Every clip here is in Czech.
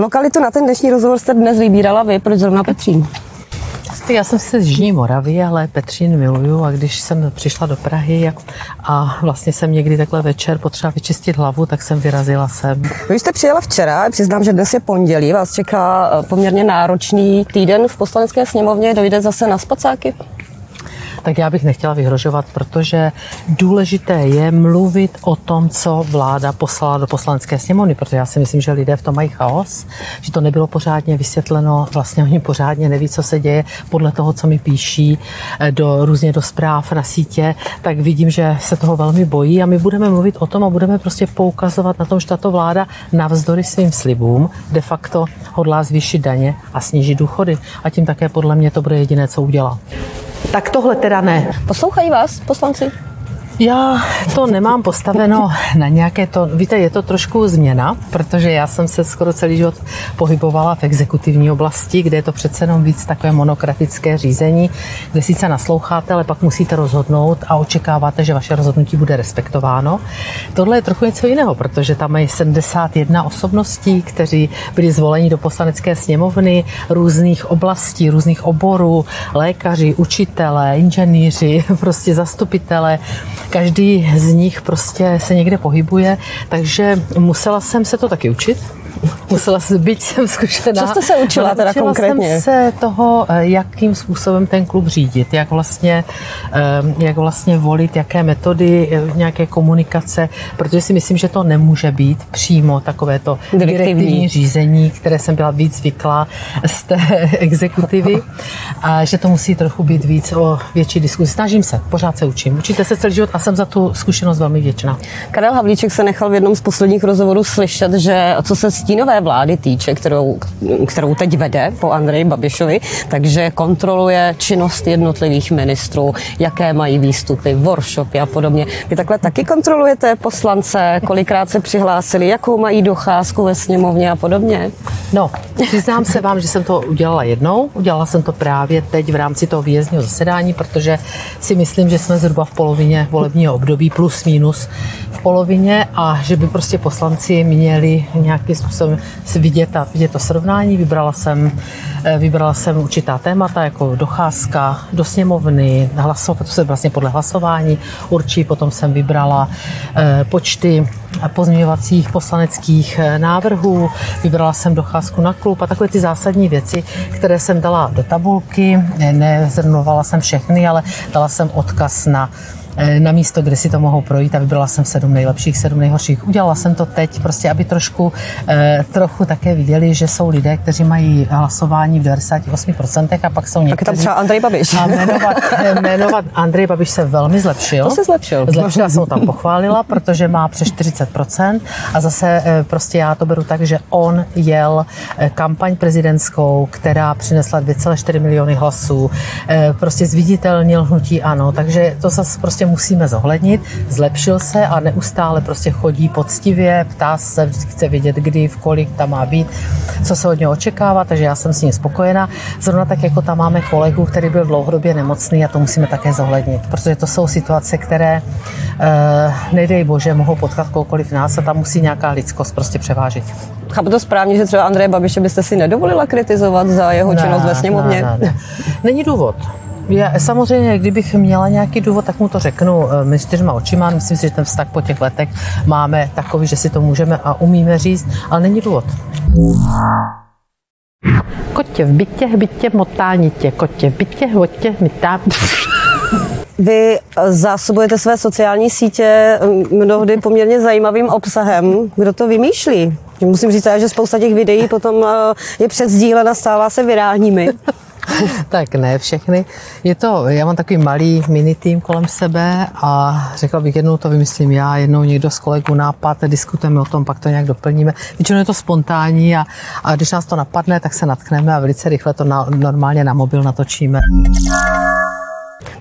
Lokalitu na ten dnešní rozhovor jste dnes vybírala vy, proč zrovna Petřín? Já jsem se z Jižní Moravy, ale Petřín miluju a když jsem přišla do Prahy a vlastně jsem někdy takhle večer potřeba vyčistit hlavu, tak jsem vyrazila sem. Vy jste přijela včera, přiznám, že dnes je pondělí, vás čeká eh, poměrně náročný týden v poslanecké sněmovně, dojde zase na spacáky? Tak já bych nechtěla vyhrožovat, protože důležité je mluvit o tom, co vláda poslala do poslanecké sněmovny, protože já si myslím, že lidé v tom mají chaos, že to nebylo pořádně vysvětleno, vlastně oni pořádně neví, co se děje podle toho, co mi píší eh, do, různě do zpráv na sítě, tak vidím, že se toho velmi bojí a my budeme mluvit o tom a budeme prostě poukazovat na tom, že tato vláda navzdory svým slibům de facto hodlá zvýšit daně a snížit důchody a tím také podle mě to bude jediné, co udělá. Tak tohle teda ne. Poslouchají vás poslanci? Já to nemám postaveno na nějaké to, víte, je to trošku změna, protože já jsem se skoro celý život pohybovala v exekutivní oblasti, kde je to přece jenom víc takové monokratické řízení, kde sice nasloucháte, ale pak musíte rozhodnout a očekáváte, že vaše rozhodnutí bude respektováno. Tohle je trochu něco jiného, protože tam mají 71 osobností, kteří byli zvoleni do poslanecké sněmovny různých oblastí, různých oborů, lékaři, učitelé, inženýři, prostě zastupitelé každý z nich prostě se někde pohybuje, takže musela jsem se to taky učit musela jsem, být jsem zkušená. Co jste se učila teda učila konkrétně? jsem se toho, eh, jakým způsobem ten klub řídit, jak vlastně, eh, jak vlastně volit, jaké metody, eh, nějaké komunikace, protože si myslím, že to nemůže být přímo takovéto direktivní řízení, které jsem byla víc zvyklá z té exekutivy a že to musí trochu být víc o větší diskuzi. Snažím se, pořád se učím. Učíte se celý život a jsem za tu zkušenost velmi vděčná. Karel Havlíček se nechal v jednom z posledních rozhovorů slyšet, že co se stínové vlády týče, kterou, kterou teď vede po Andreji Babišovi, takže kontroluje činnost jednotlivých ministrů, jaké mají výstupy, workshopy a podobně. Vy takhle taky kontrolujete poslance, kolikrát se přihlásili, jakou mají docházku ve sněmovně a podobně? No, přiznám se vám, že jsem to udělala jednou. Udělala jsem to právě teď v rámci toho výjezdního zasedání, protože si myslím, že jsme zhruba v polovině volebního období, plus minus v polovině a že by prostě poslanci měli nějakým způsobem si vidět, a vidět to srovnání. Vybrala jsem, eh, vybrala jsem určitá témata, jako docházka do sněmovny, hlasovat, to se vlastně podle hlasování určí, potom jsem vybrala eh, počty pozměňovacích poslaneckých eh, návrhů, vybrala jsem docházku na klub a takové ty zásadní věci, které jsem dala do tabulky, nezrnovala jsem všechny, ale dala jsem odkaz na na místo, kde si to mohou projít a vybrala jsem sedm nejlepších, sedm nejhorších. Udělala jsem to teď, prostě aby trošku, eh, trochu také viděli, že jsou lidé, kteří mají hlasování v 98% a pak jsou někteří... Tak je tam třeba Andrej Babiš. A jmenovat, eh, jmenovat Andrej Babiš se velmi zlepšil. To se zlepšil. Zlepšila jsem ho tam pochválila, protože má přes 40% a zase prostě já to beru tak, že on jel kampaň prezidentskou, která přinesla 2,4 miliony hlasů, prostě zviditelnil hnutí ano, takže to zase prostě musíme zohlednit. Zlepšil se a neustále prostě chodí poctivě, ptá se, vždycky chce vědět, kdy, v kolik tam má být, co se od něho očekává, takže já jsem s ním spokojená. Zrovna tak, jako tam máme kolegu, který byl dlouhodobě nemocný a to musíme také zohlednit, protože to jsou situace, které, eh, nedej bože, mohou potkat kohokoliv nás a tam musí nějaká lidskost prostě převážit. Chápu to správně, že třeba Andreje Babiše byste si nedovolila kritizovat za jeho činnost ne, ve sněmovně? Ne, ne, ne. Není důvod. Já, samozřejmě, kdybych měla nějaký důvod, tak mu to řeknu eh, my čtyřma očima. Myslím si, že ten vztah po těch letech máme takový, že si to můžeme a umíme říct, ale není důvod. Kotě v bytě, bytě motánitě, kotě v bytě, hotě, mytá. Vy zásobujete své sociální sítě mm, mnohdy poměrně zajímavým obsahem. Kdo to vymýšlí? Musím říct, že spousta těch videí potom eh, je předsdílena, stává se virálními. tak ne všechny. Je to, já mám takový malý mini tým kolem sebe a řekla bych, jednou to vymyslím já, jednou někdo z kolegů nápad, diskutujeme o tom, pak to nějak doplníme. Většinou je to spontánní a, a když nás to napadne, tak se natkneme a velice rychle to na, normálně na mobil natočíme.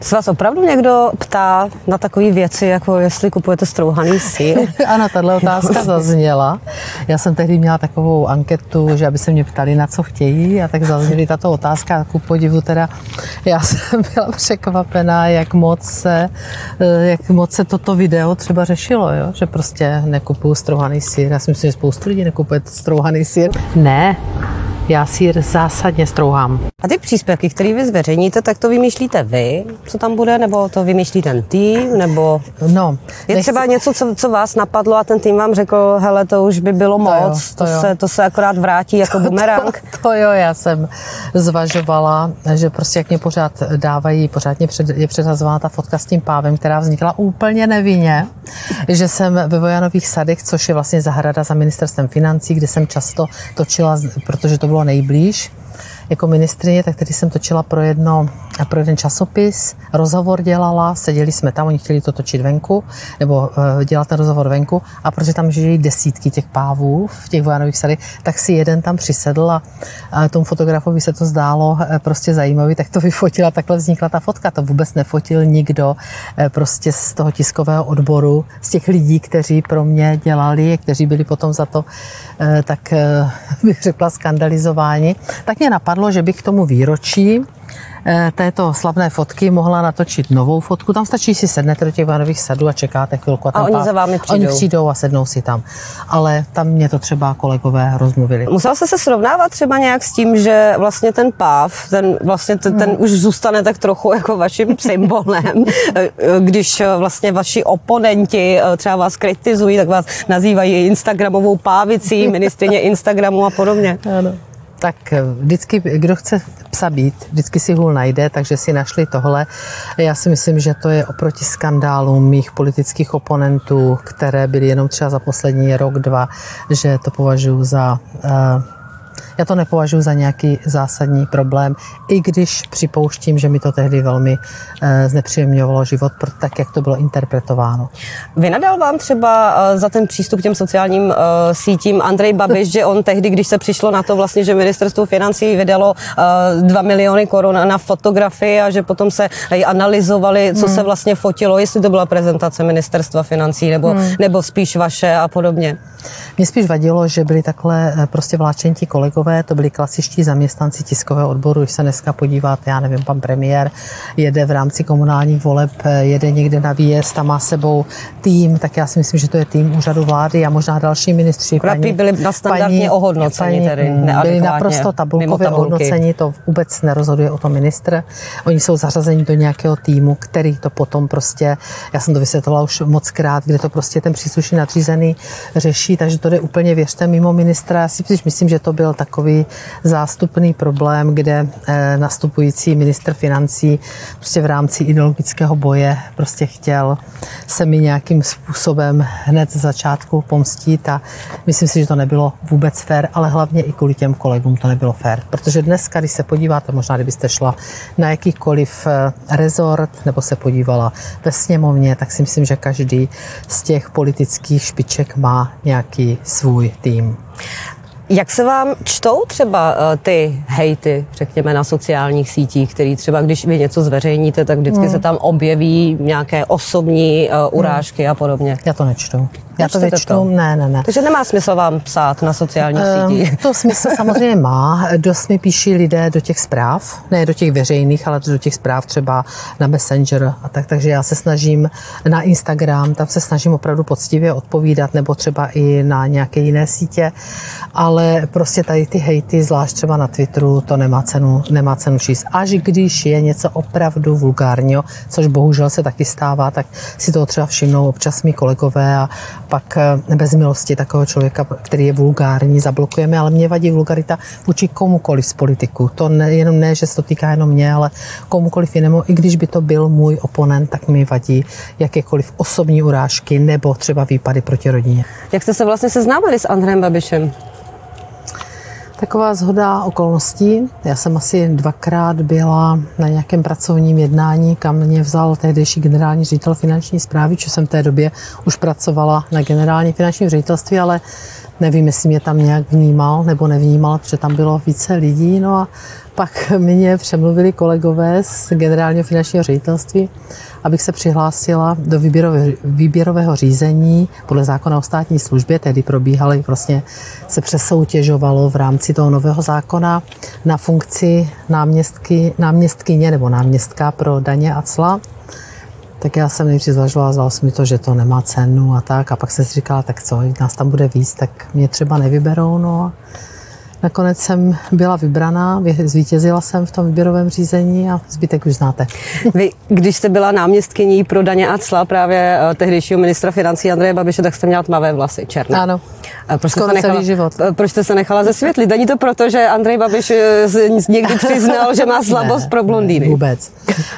Se vás opravdu někdo ptá na takové věci, jako jestli kupujete strouhaný sír? ano, tahle otázka zazněla. Já jsem tehdy měla takovou anketu, že aby se mě ptali, na co chtějí, a tak zazněly tato otázka. Ku podivu teda, já jsem byla překvapená, jak moc se, jak moc se toto video třeba řešilo, jo? že prostě nekupuju strouhaný sír. Já si myslím, že spoustu lidí nekupuje strouhaný sír. Ne, já sír zásadně strouhám. A ty příspěvky, které vy zveřejníte, tak to vymýšlíte vy, co tam bude, nebo to vymýšlí ten tým, nebo no, je nechci... třeba něco, co, co vás napadlo a ten tým vám řekl, hele, to už by bylo moc, to, jo, to, to, se, to se akorát vrátí jako bumerang. to, to jo, já jsem zvažovala, že prostě jak mě pořád dávají, pořád mě před, je předhazována ta fotka s tím pávem, která vznikla úplně nevinně, že jsem ve Vojanových sadech, což je vlastně zahrada za ministerstvem financí, kde jsem často točila, protože to bylo Colônia Ibris, jako ministrině, tak tady jsem točila pro, jedno, pro jeden časopis, rozhovor dělala, seděli jsme tam, oni chtěli to točit venku, nebo uh, dělat ten rozhovor venku a protože tam žijí desítky těch pávů v těch vojanových sadech, tak si jeden tam přisedl a, a tomu fotografovi se to zdálo uh, prostě zajímavý, tak to vyfotila, takhle vznikla ta fotka. To vůbec nefotil nikdo uh, prostě z toho tiskového odboru, z těch lidí, kteří pro mě dělali, kteří byli potom za to, tak bych řekla, skandalizováni. Tak mě napadlo, napadlo, že bych k tomu výročí eh, této slavné fotky mohla natočit novou fotku. Tam stačí si sednete do těch vanových sadů a čekáte chvilku. A, a oni pár, za vámi přijdou. Oni přijdou a sednou si tam. Ale tam mě to třeba kolegové rozmluvili. Musel jste se srovnávat třeba nějak s tím, že vlastně ten páv, ten, vlastně ten, ten hmm. už zůstane tak trochu jako vaším symbolem, když vlastně vaši oponenti eh, třeba vás kritizují, tak vás nazývají Instagramovou pávicí, ministrině Instagramu a podobně. Ano tak eh, vždycky, kdo chce psa být, vždycky si hůl najde, takže si našli tohle. Já si myslím, že to je oproti skandálům mých politických oponentů, které byly jenom třeba za poslední rok, dva, že to považuji za uh, já to nepovažuji za nějaký zásadní problém, i když připouštím, že mi to tehdy velmi e, znepříjemňovalo život, tak jak to bylo interpretováno. Vynadal vám třeba e, za ten přístup k těm sociálním e, sítím Andrej Babiš, že on tehdy, když se přišlo na to vlastně, že ministerstvo financí vydalo 2 miliony korun na fotografii a že potom se i analyzovali, co hmm. se vlastně fotilo, jestli to byla prezentace ministerstva financí nebo, hmm. nebo spíš vaše a podobně. Mě spíš vadilo, že byli takhle prostě vláčení kolegové, to byli klasičtí zaměstnanci tiskového odboru. Když se dneska podíváte, já nevím, pan premiér jede v rámci komunálních voleb, jede někde na výjezd tam má sebou tým, tak já si myslím, že to je tým úřadu vlády a možná další ministři. Paní, byli standardně ohodnoceni, paní, tedy byli naprosto tabulkově ohodnoceni, to vůbec nerozhoduje o tom ministr. Oni jsou zařazeni do nějakého týmu, který to potom prostě, já jsem to vysvětlovala už moc krát, kde to prostě ten příslušný nadřízený řeší, takže to jde úplně, věřte, mimo ministra. Já si myslím, že to byl takový zástupný problém, kde eh, nastupující ministr financí prostě v rámci ideologického boje prostě chtěl se mi nějakým způsobem hned z začátku pomstít a myslím si, že to nebylo vůbec fér, ale hlavně i kvůli těm kolegům to nebylo fér. Protože dneska, když se podíváte, možná kdybyste šla na jakýkoliv eh, rezort nebo se podívala ve sněmovně, tak si myslím, že každý z těch politických špiček má nějaký svůj tým. Jak se vám čtou třeba uh, ty hejty, řekněme, na sociálních sítích, který třeba, když vy něco zveřejníte, tak vždycky hmm. se tam objeví nějaké osobní uh, urážky hmm. a podobně? Já to nečtu. Já to to? ne, ne, ne. Takže nemá smysl vám psát na sociálních um, sítích? To smysl samozřejmě má. Dost mi píší lidé do těch zpráv, ne do těch veřejných, ale do těch zpráv třeba na Messenger a tak. Takže já se snažím na Instagram, tam se snažím opravdu poctivě odpovídat, nebo třeba i na nějaké jiné sítě, ale prostě tady ty hejty, zvlášť třeba na Twitteru, to nemá cenu, nemá cenu číst. Až když je něco opravdu vulgárního, což bohužel se taky stává, tak si to třeba všimnou občas mý kolegové a pak eh, bez milosti takového člověka, který je vulgární, zablokujeme, ale mě vadí vulgarita vůči komukoliv z politiku. To ne, jenom ne, že se to týká jenom mě, ale komukoliv jinému. I když by to byl můj oponent, tak mi vadí jakékoliv osobní urážky nebo třeba výpady proti rodině. Jak jste se vlastně seznámili s Andrejem Babišem? Taková zhoda okolností. Já jsem asi dvakrát byla na nějakém pracovním jednání, kam mě vzal tehdejší generální ředitel finanční zprávy, čo jsem v té době už pracovala na generální finanční ředitelství, ale Nevím, jestli mě tam nějak vnímal nebo nevnímal, protože tam bylo více lidí. No a pak mě přemluvili kolegové z generálního finančního ředitelství, abych se přihlásila do výběrové, výběrového řízení podle zákona o státní službě, tedy probíhaly, vlastně se přesoutěžovalo v rámci toho nového zákona na funkci náměstky, náměstkyně nebo náměstka pro daně a cla. Tak já jsem nejdřív zvažovala, zdalo mi to, že to nemá cenu a tak. A pak jsem si říkala, tak co, nás tam bude víc, tak mě třeba nevyberou. No a Nakonec jsem byla vybraná, zvítězila jsem v tom výběrovém řízení a zbytek už znáte. Vy, když jste byla náměstkyní pro daně a cla právě eh, tehdejšího ministra financí Andreje Babiše, tak jste měla tmavé vlasy, černé. Ano. Proč jste, se nechala, život. proč jste se nechala zesvětlit? Není to proto, že Andrej Babiš eh, někdy přiznal, že má slabost ne, pro blondýny? Vůbec.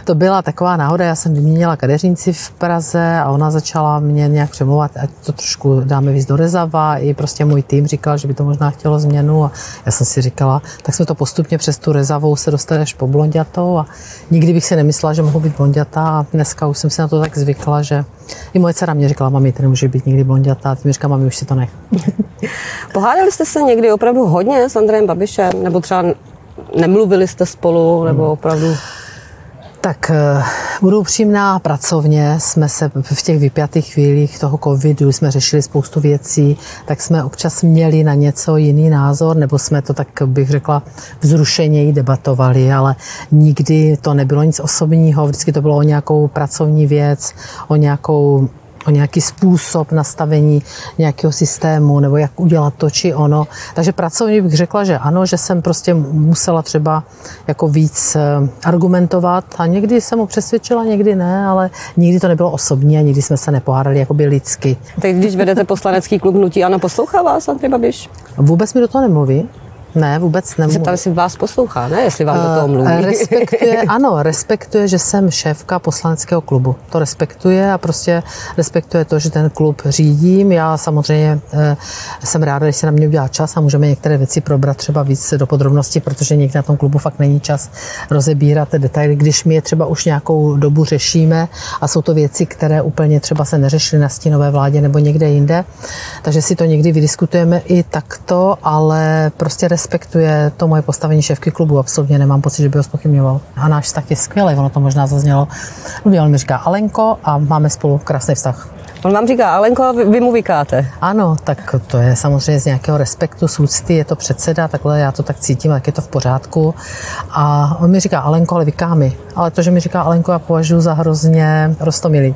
To byla taková náhoda, já jsem vyměnila kadeřinci v Praze a ona začala mě nějak přemluvat, ať to trošku dáme víc do rezava. I prostě můj tým říkal, že by to možná chtělo změnu a já jsem si říkala, tak jsme to postupně přes tu rezavou se dostali až po blondiatou a nikdy bych si nemyslela, že mohu být blondiatá a dneska už jsem si na to tak zvykla, že i moje dcera mě říkala, mami, ty nemůže být nikdy blondiatá, ty mi říká, mami, už si to nech. Pohádali jste se někdy opravdu hodně s Andrejem Babišem, nebo třeba nemluvili jste spolu, nebo hmm. opravdu... Tak eh, budu upřímná, pracovně jsme se v těch vypjatých chvílích toho covidu, jsme řešili spoustu věcí, tak jsme občas měli na něco jiný názor, nebo jsme to tak bych řekla vzrušeněji debatovali, ale nikdy to nebylo nic osobního, vždycky to bylo o nějakou pracovní věc, o nějakou o nějaký způsob nastavení nějakého systému nebo jak udělat to či ono. Takže pracovně bych řekla, že ano, že jsem prostě musela třeba jako víc eh, argumentovat a někdy jsem mu přesvědčila, někdy ne, ale nikdy to nebylo osobní a nikdy jsme se nepohádali jakoby lidsky. Teď když vedete poslanecký klub Nutí, ano, poslouchá vás Andrej Babiš? Vůbec mi do toho nemluví. Ne, vůbec nemůžu. Zeptám, jestli vás poslouchá, ne? Jestli vám uh, do toho mluví. Respektuje, ano, respektuje, že jsem šéfka poslaneckého klubu. To respektuje a prostě respektuje to, že ten klub řídím. Já samozřejmě uh, jsem ráda, když se na mě udělá čas a můžeme některé věci probrat třeba víc do podrobností, protože někdy na tom klubu fakt není čas rozebírat detaily, když my je třeba už nějakou dobu řešíme a jsou to věci, které úplně třeba se neřešily na stínové vládě nebo někde jinde. Takže si to někdy vydiskutujeme i takto, ale prostě respektuje to moje postavení šéfky klubu. Absolutně nemám pocit, že by ho spochybňoval. A náš vztah je skvělý, ono to možná zaznělo. On mi říká Alenko a máme spolu krásný vztah. On vám říká Alenko a vy, vy mu vykáte. Ano, tak to je samozřejmě z nějakého respektu, z úcty, je to předseda, takhle já to tak cítím, tak je to v pořádku. A on mi říká Alenko, ale vyká mi. Ale to, že mi říká Alenko, já považuji za hrozně rostomilý.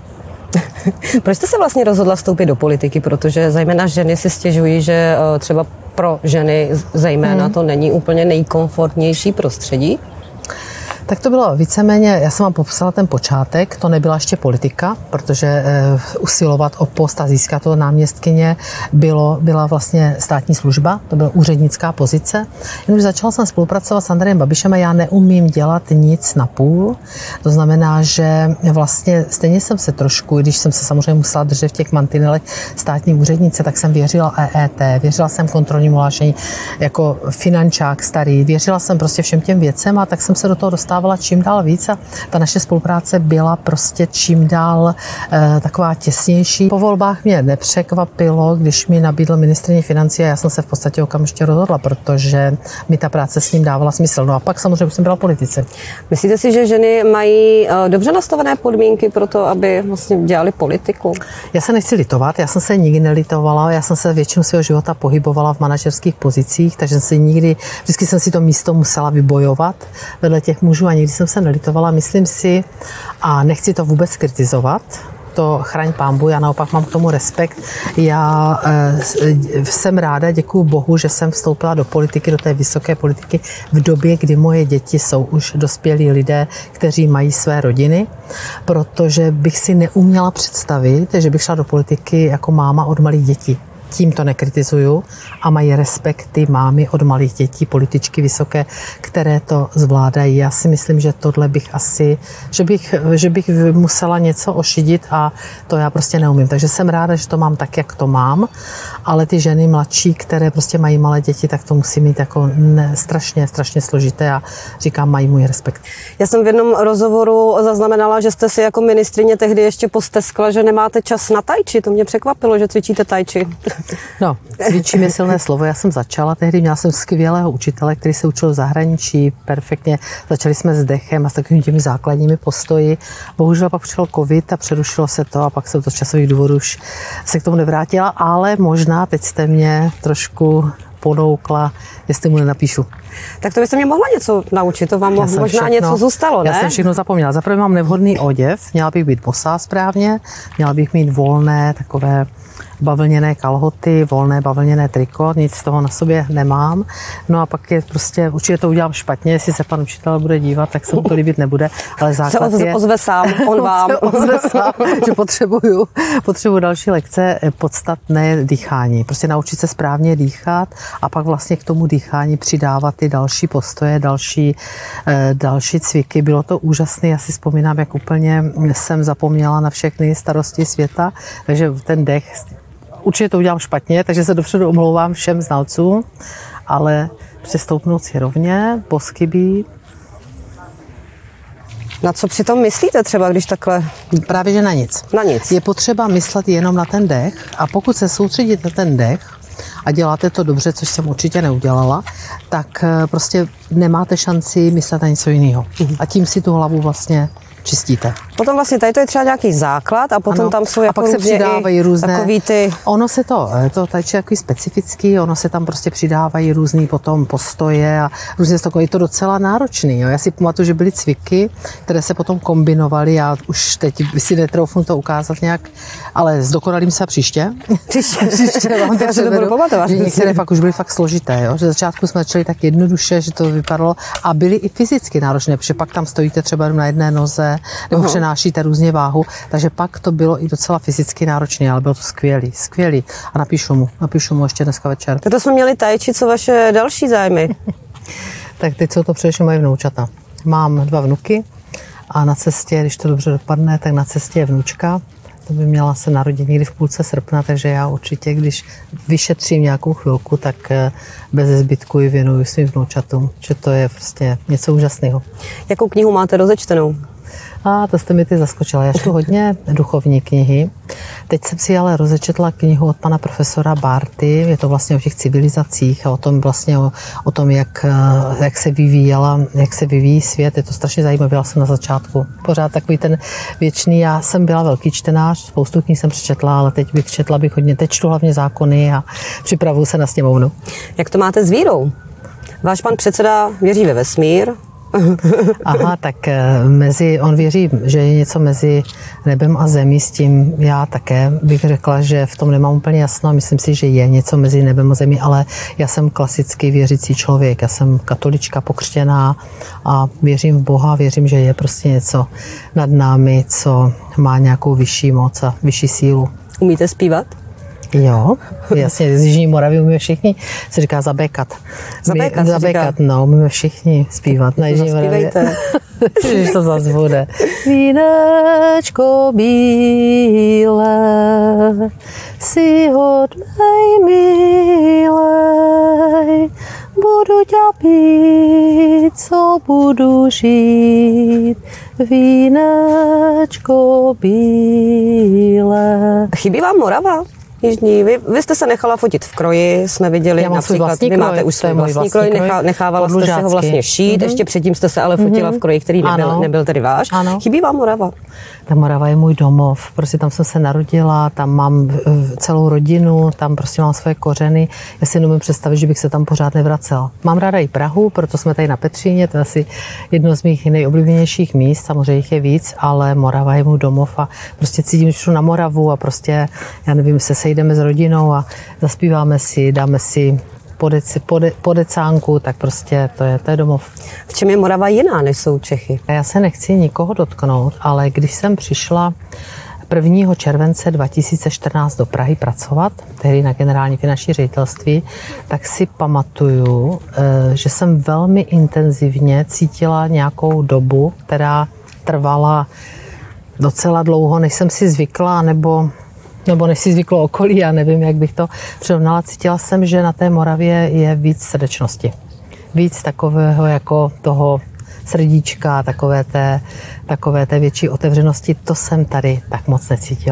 Proč jste se vlastně rozhodla vstoupit do politiky? Protože zejména ženy si stěžují, že eh, třeba pro ženy zejména hmm. to není úplně nejkomfortnější prostředí. Tak to bylo víceméně, já jsem vám popsala ten počátek, to nebyla ještě politika, protože e, usilovat o post a získat to náměstkyně bylo, byla vlastně státní služba, to byla úřednická pozice. Jenom začala jsem spolupracovat s Andrejem Babišem a já neumím dělat nic na půl. To znamená, že vlastně stejně jsem se trošku, když jsem se samozřejmě musela držet v těch mantinelech státní úřednice, tak jsem věřila EET, věřila jsem kontrolnímu hlášení jako finančák starý, věřila jsem prostě všem těm věcem a tak jsem se do toho dostala dostávala čím dál víc a ta naše spolupráce byla prostě čím dál e, taková těsnější. Po volbách mě nepřekvapilo, když mi nabídl ministrní financí a já jsem se v podstatě okamžitě rozhodla, protože mi ta práce s ním dávala smysl. No a pak samozřejmě jsem byla politice. Myslíte si, že ženy mají e, dobře nastavené podmínky pro to, aby vlastně dělali politiku? Já se nechci litovat, já jsem se nikdy nelitovala, já jsem se většinu svého života pohybovala v manažerských pozicích, takže jsem si nikdy, vždycky jsem si to místo musela vybojovat vedle těch mužů mužů a nikdy jsem se nelitovala. Myslím si, a nechci to vůbec kritizovat, to chraň pámbu, já naopak mám k tomu respekt. Já e, jsem ráda, děkuji Bohu, že jsem vstoupila do politiky, do té vysoké politiky v době, kdy moje děti jsou už dospělí lidé, kteří mají své rodiny, protože bych si neuměla představit, že bych šla do politiky jako máma od malých dětí tím to nekritizuju a mají respekt ty mámy od malých dětí, političky vysoké, které to zvládají. Já si myslím, že tohle bych asi, že bych, že bych musela něco ošidit a to já prostě neumím. Takže jsem ráda, že to mám tak, jak to mám, ale ty ženy mladší, které prostě mají malé děti, tak to musí mít jako ne, strašně, strašně složité a říkám, mají můj respekt. Já jsem v jednom rozhovoru zaznamenala, že jste si jako ministrině tehdy ještě posteskla, že nemáte čas na tajči. To mě překvapilo, že cvičíte tajči. No, cvičím je silné slovo. Já jsem začala tehdy, měla jsem skvělého učitele, který se učil v zahraničí, perfektně. Začali jsme s dechem a s takovými těmi základními postoji. Bohužel pak přišel covid a přerušilo se to a pak jsem to z časových důvodů už se k tomu nevrátila, ale možná teď jste mě trošku ponoukla, jestli mu nenapíšu. Tak to byste mě mohla něco naučit, to vám možná všechno- něco zůstalo, ne? Já jsem všechno zapomněla. Zaprvé mám nevhodný oděv, měla bych být bosá správně, měla bych mít volné takové bavlněné kalhoty, volné bavlněné triko, nic z toho na sobě nemám. No a pak je prostě, určitě to udělám špatně, jestli se pan učitel bude dívat, tak se mu to líbit nebude, ale se základ ozve, je... ozve sám, on vám. se ozve sám, že potřebuju, potřebuju další lekce, eh, podstatné dýchání. Prostě naučit se správně dýchat a pak vlastně k tomu dýchání přidávat ty další postoje, další, eh, další cviky. Bylo to úžasné, já si vzpomínám, jak úplně jsem zapomněla na všechny starosti světa, takže ten dech, určitě to udělám špatně, takže se dopředu omlouvám všem znalcům, ale přestoupnout si rovně, poskybí, Na co přitom myslíte třeba, když takhle právě že na nic. na nic? Je potřeba myslet jenom na ten dech a pokud se soustředíte na ten dech a děláte to dobře, což jsem určitě neudělala, tak eh, prostě nemáte šanci myslet na něco jiného. A tím si tu hlavu vlastně čistíte. Potom vlastně tady to je třeba nějaký základ a potom Ano. tam jsou a jako pak se přidávají různé. takový ty... Ono se to, eh, to tady je takový specifický, ono se tam prostě přidávají různý potom postoje a různě to, je to docela náročný. Jo. Já si pamatuju, že byly cviky, které se potom kombinovaly, já už teď si netroufnu to ukázat nějak, ale zdokonalím se příště. Příště, Příště vám to to budu pamatovat. Že Některé fakt už byly fakt složité. Jo? Že začátku jsme začali tak jednoduše, že to vypadalo a byly i fyzicky náročné, protože pak tam stojíte třeba na jedné noze nebo Aha. přenášíte různě váhu, takže pak to bylo i docela fyzicky náročné, ale bylo to skvělý, skvělý. A napíšu mu, napíšu mu ještě dneska večer. Tak to jsme měli tajči, co vaše další zájmy. Tak teď jsou to především moje vnoučata. Mám dva vnuky a na cestě, když to dobře dopadne, tak na cestě je vnučka. To by měla se narodit někdy v půlce srpna, takže já určitě, když vyšetřím nějakou chvilku, tak eh, bez zbytku ji věnuju svým vnoučatům, že to je prostě něco úžasného. Jakou knihu máte rozečtenou? A to jste mi ty zaskočila. Já čtu hodně duchovní knihy. Teď jsem si ale rozečetla knihu od pana profesora Barty. Je to vlastně o těch civilizacích a o tom vlastně o, o tom, jak, eh, jak se vyvíjela, jak se vyvíjí svět. Je to strašně zajímavé. Byla jsem na začátku. Pořád takový ten věčný. Já jsem byla velký čtenář, spoustu knih jsem přečetla, ale teď bych četla bych hodně. Teď čtu hlavně zákony a připravuju se na sněmovnu. Jak to máte s vírou? Váš pan předseda věří ve vesmír, Aha, tak eh, mezi, on věří, že je něco mezi nebem a zemí, s tím já také bych řekla, že v tom nemám úplně jasno myslím si, že je něco mezi nebem a zemí, ale já jsem klasický věřící člověk, já jsem katolička pokřtěná a věřím v Boha, věřím, že je prostě něco nad námi, co má nějakou vyšší moc a vyšší sílu. umíte zpívat? Jo, jasně, z Jižní Moravy umíme všichni, se říká zabékat. Zabékat My, se zabékat, říká. no, umíme všichni zpívat na Jižní Moravě. Když to zase bude. Vínečko bílé, si hodnej milej, budu tě pít, co budu žít, vínečko bílé. Chybí vám Morava? Jižní. Vy, vy jste se nechala fotit v kroji, jsme viděli Já například, vy máte kroj, už svůj vlastní vlastní kroj, kroj, nechá, nechávala jste si ho vlastně šít, Mhm. ještě předtím jste se ale fotila v kroji, který nebyl, Ano. nebyl tedy váš. Ano. Chybí vám Morava? Ta Morava je můj domov, prostě tam jsem se narodila, tam mám eh, celou rodinu, tam prostě mám své kořeny. Já si nemůžu představit, že bych se tam pořád nevracela. Mám ráda i Prahu, proto jsme tady na Petříně, to je asi jedno z mých nejoblíbenějších míst, samozřejmě jich je víc, ale Morava je můj domov a prostě cítím, že na Moravu a prostě, já nevím, se sejdeme s rodinou a zaspíváme si, dáme si podeci, pode, podecánku, tak prostě to je, to je domov. V čem je Morava jiná, než jsou Čechy? Já se nechci nikoho dotknout, ale když jsem přišla 1. července 2014 do Prahy pracovat, tehdy na generální finanční ředitelství, tak si pamatuju, eh, že jsem velmi intenzivně cítila nějakou dobu, která trvala docela dlouho, než jsem si zvykla, nebo nebo než si zvyklo okolí, já nevím, jak bych to přirovnala. Cítila jsem, že na té Moravě je víc srdečnosti. Víc takového jako toho srdíčka, takové té, takové té větší otevřenosti, to jsem tady tak moc necítila.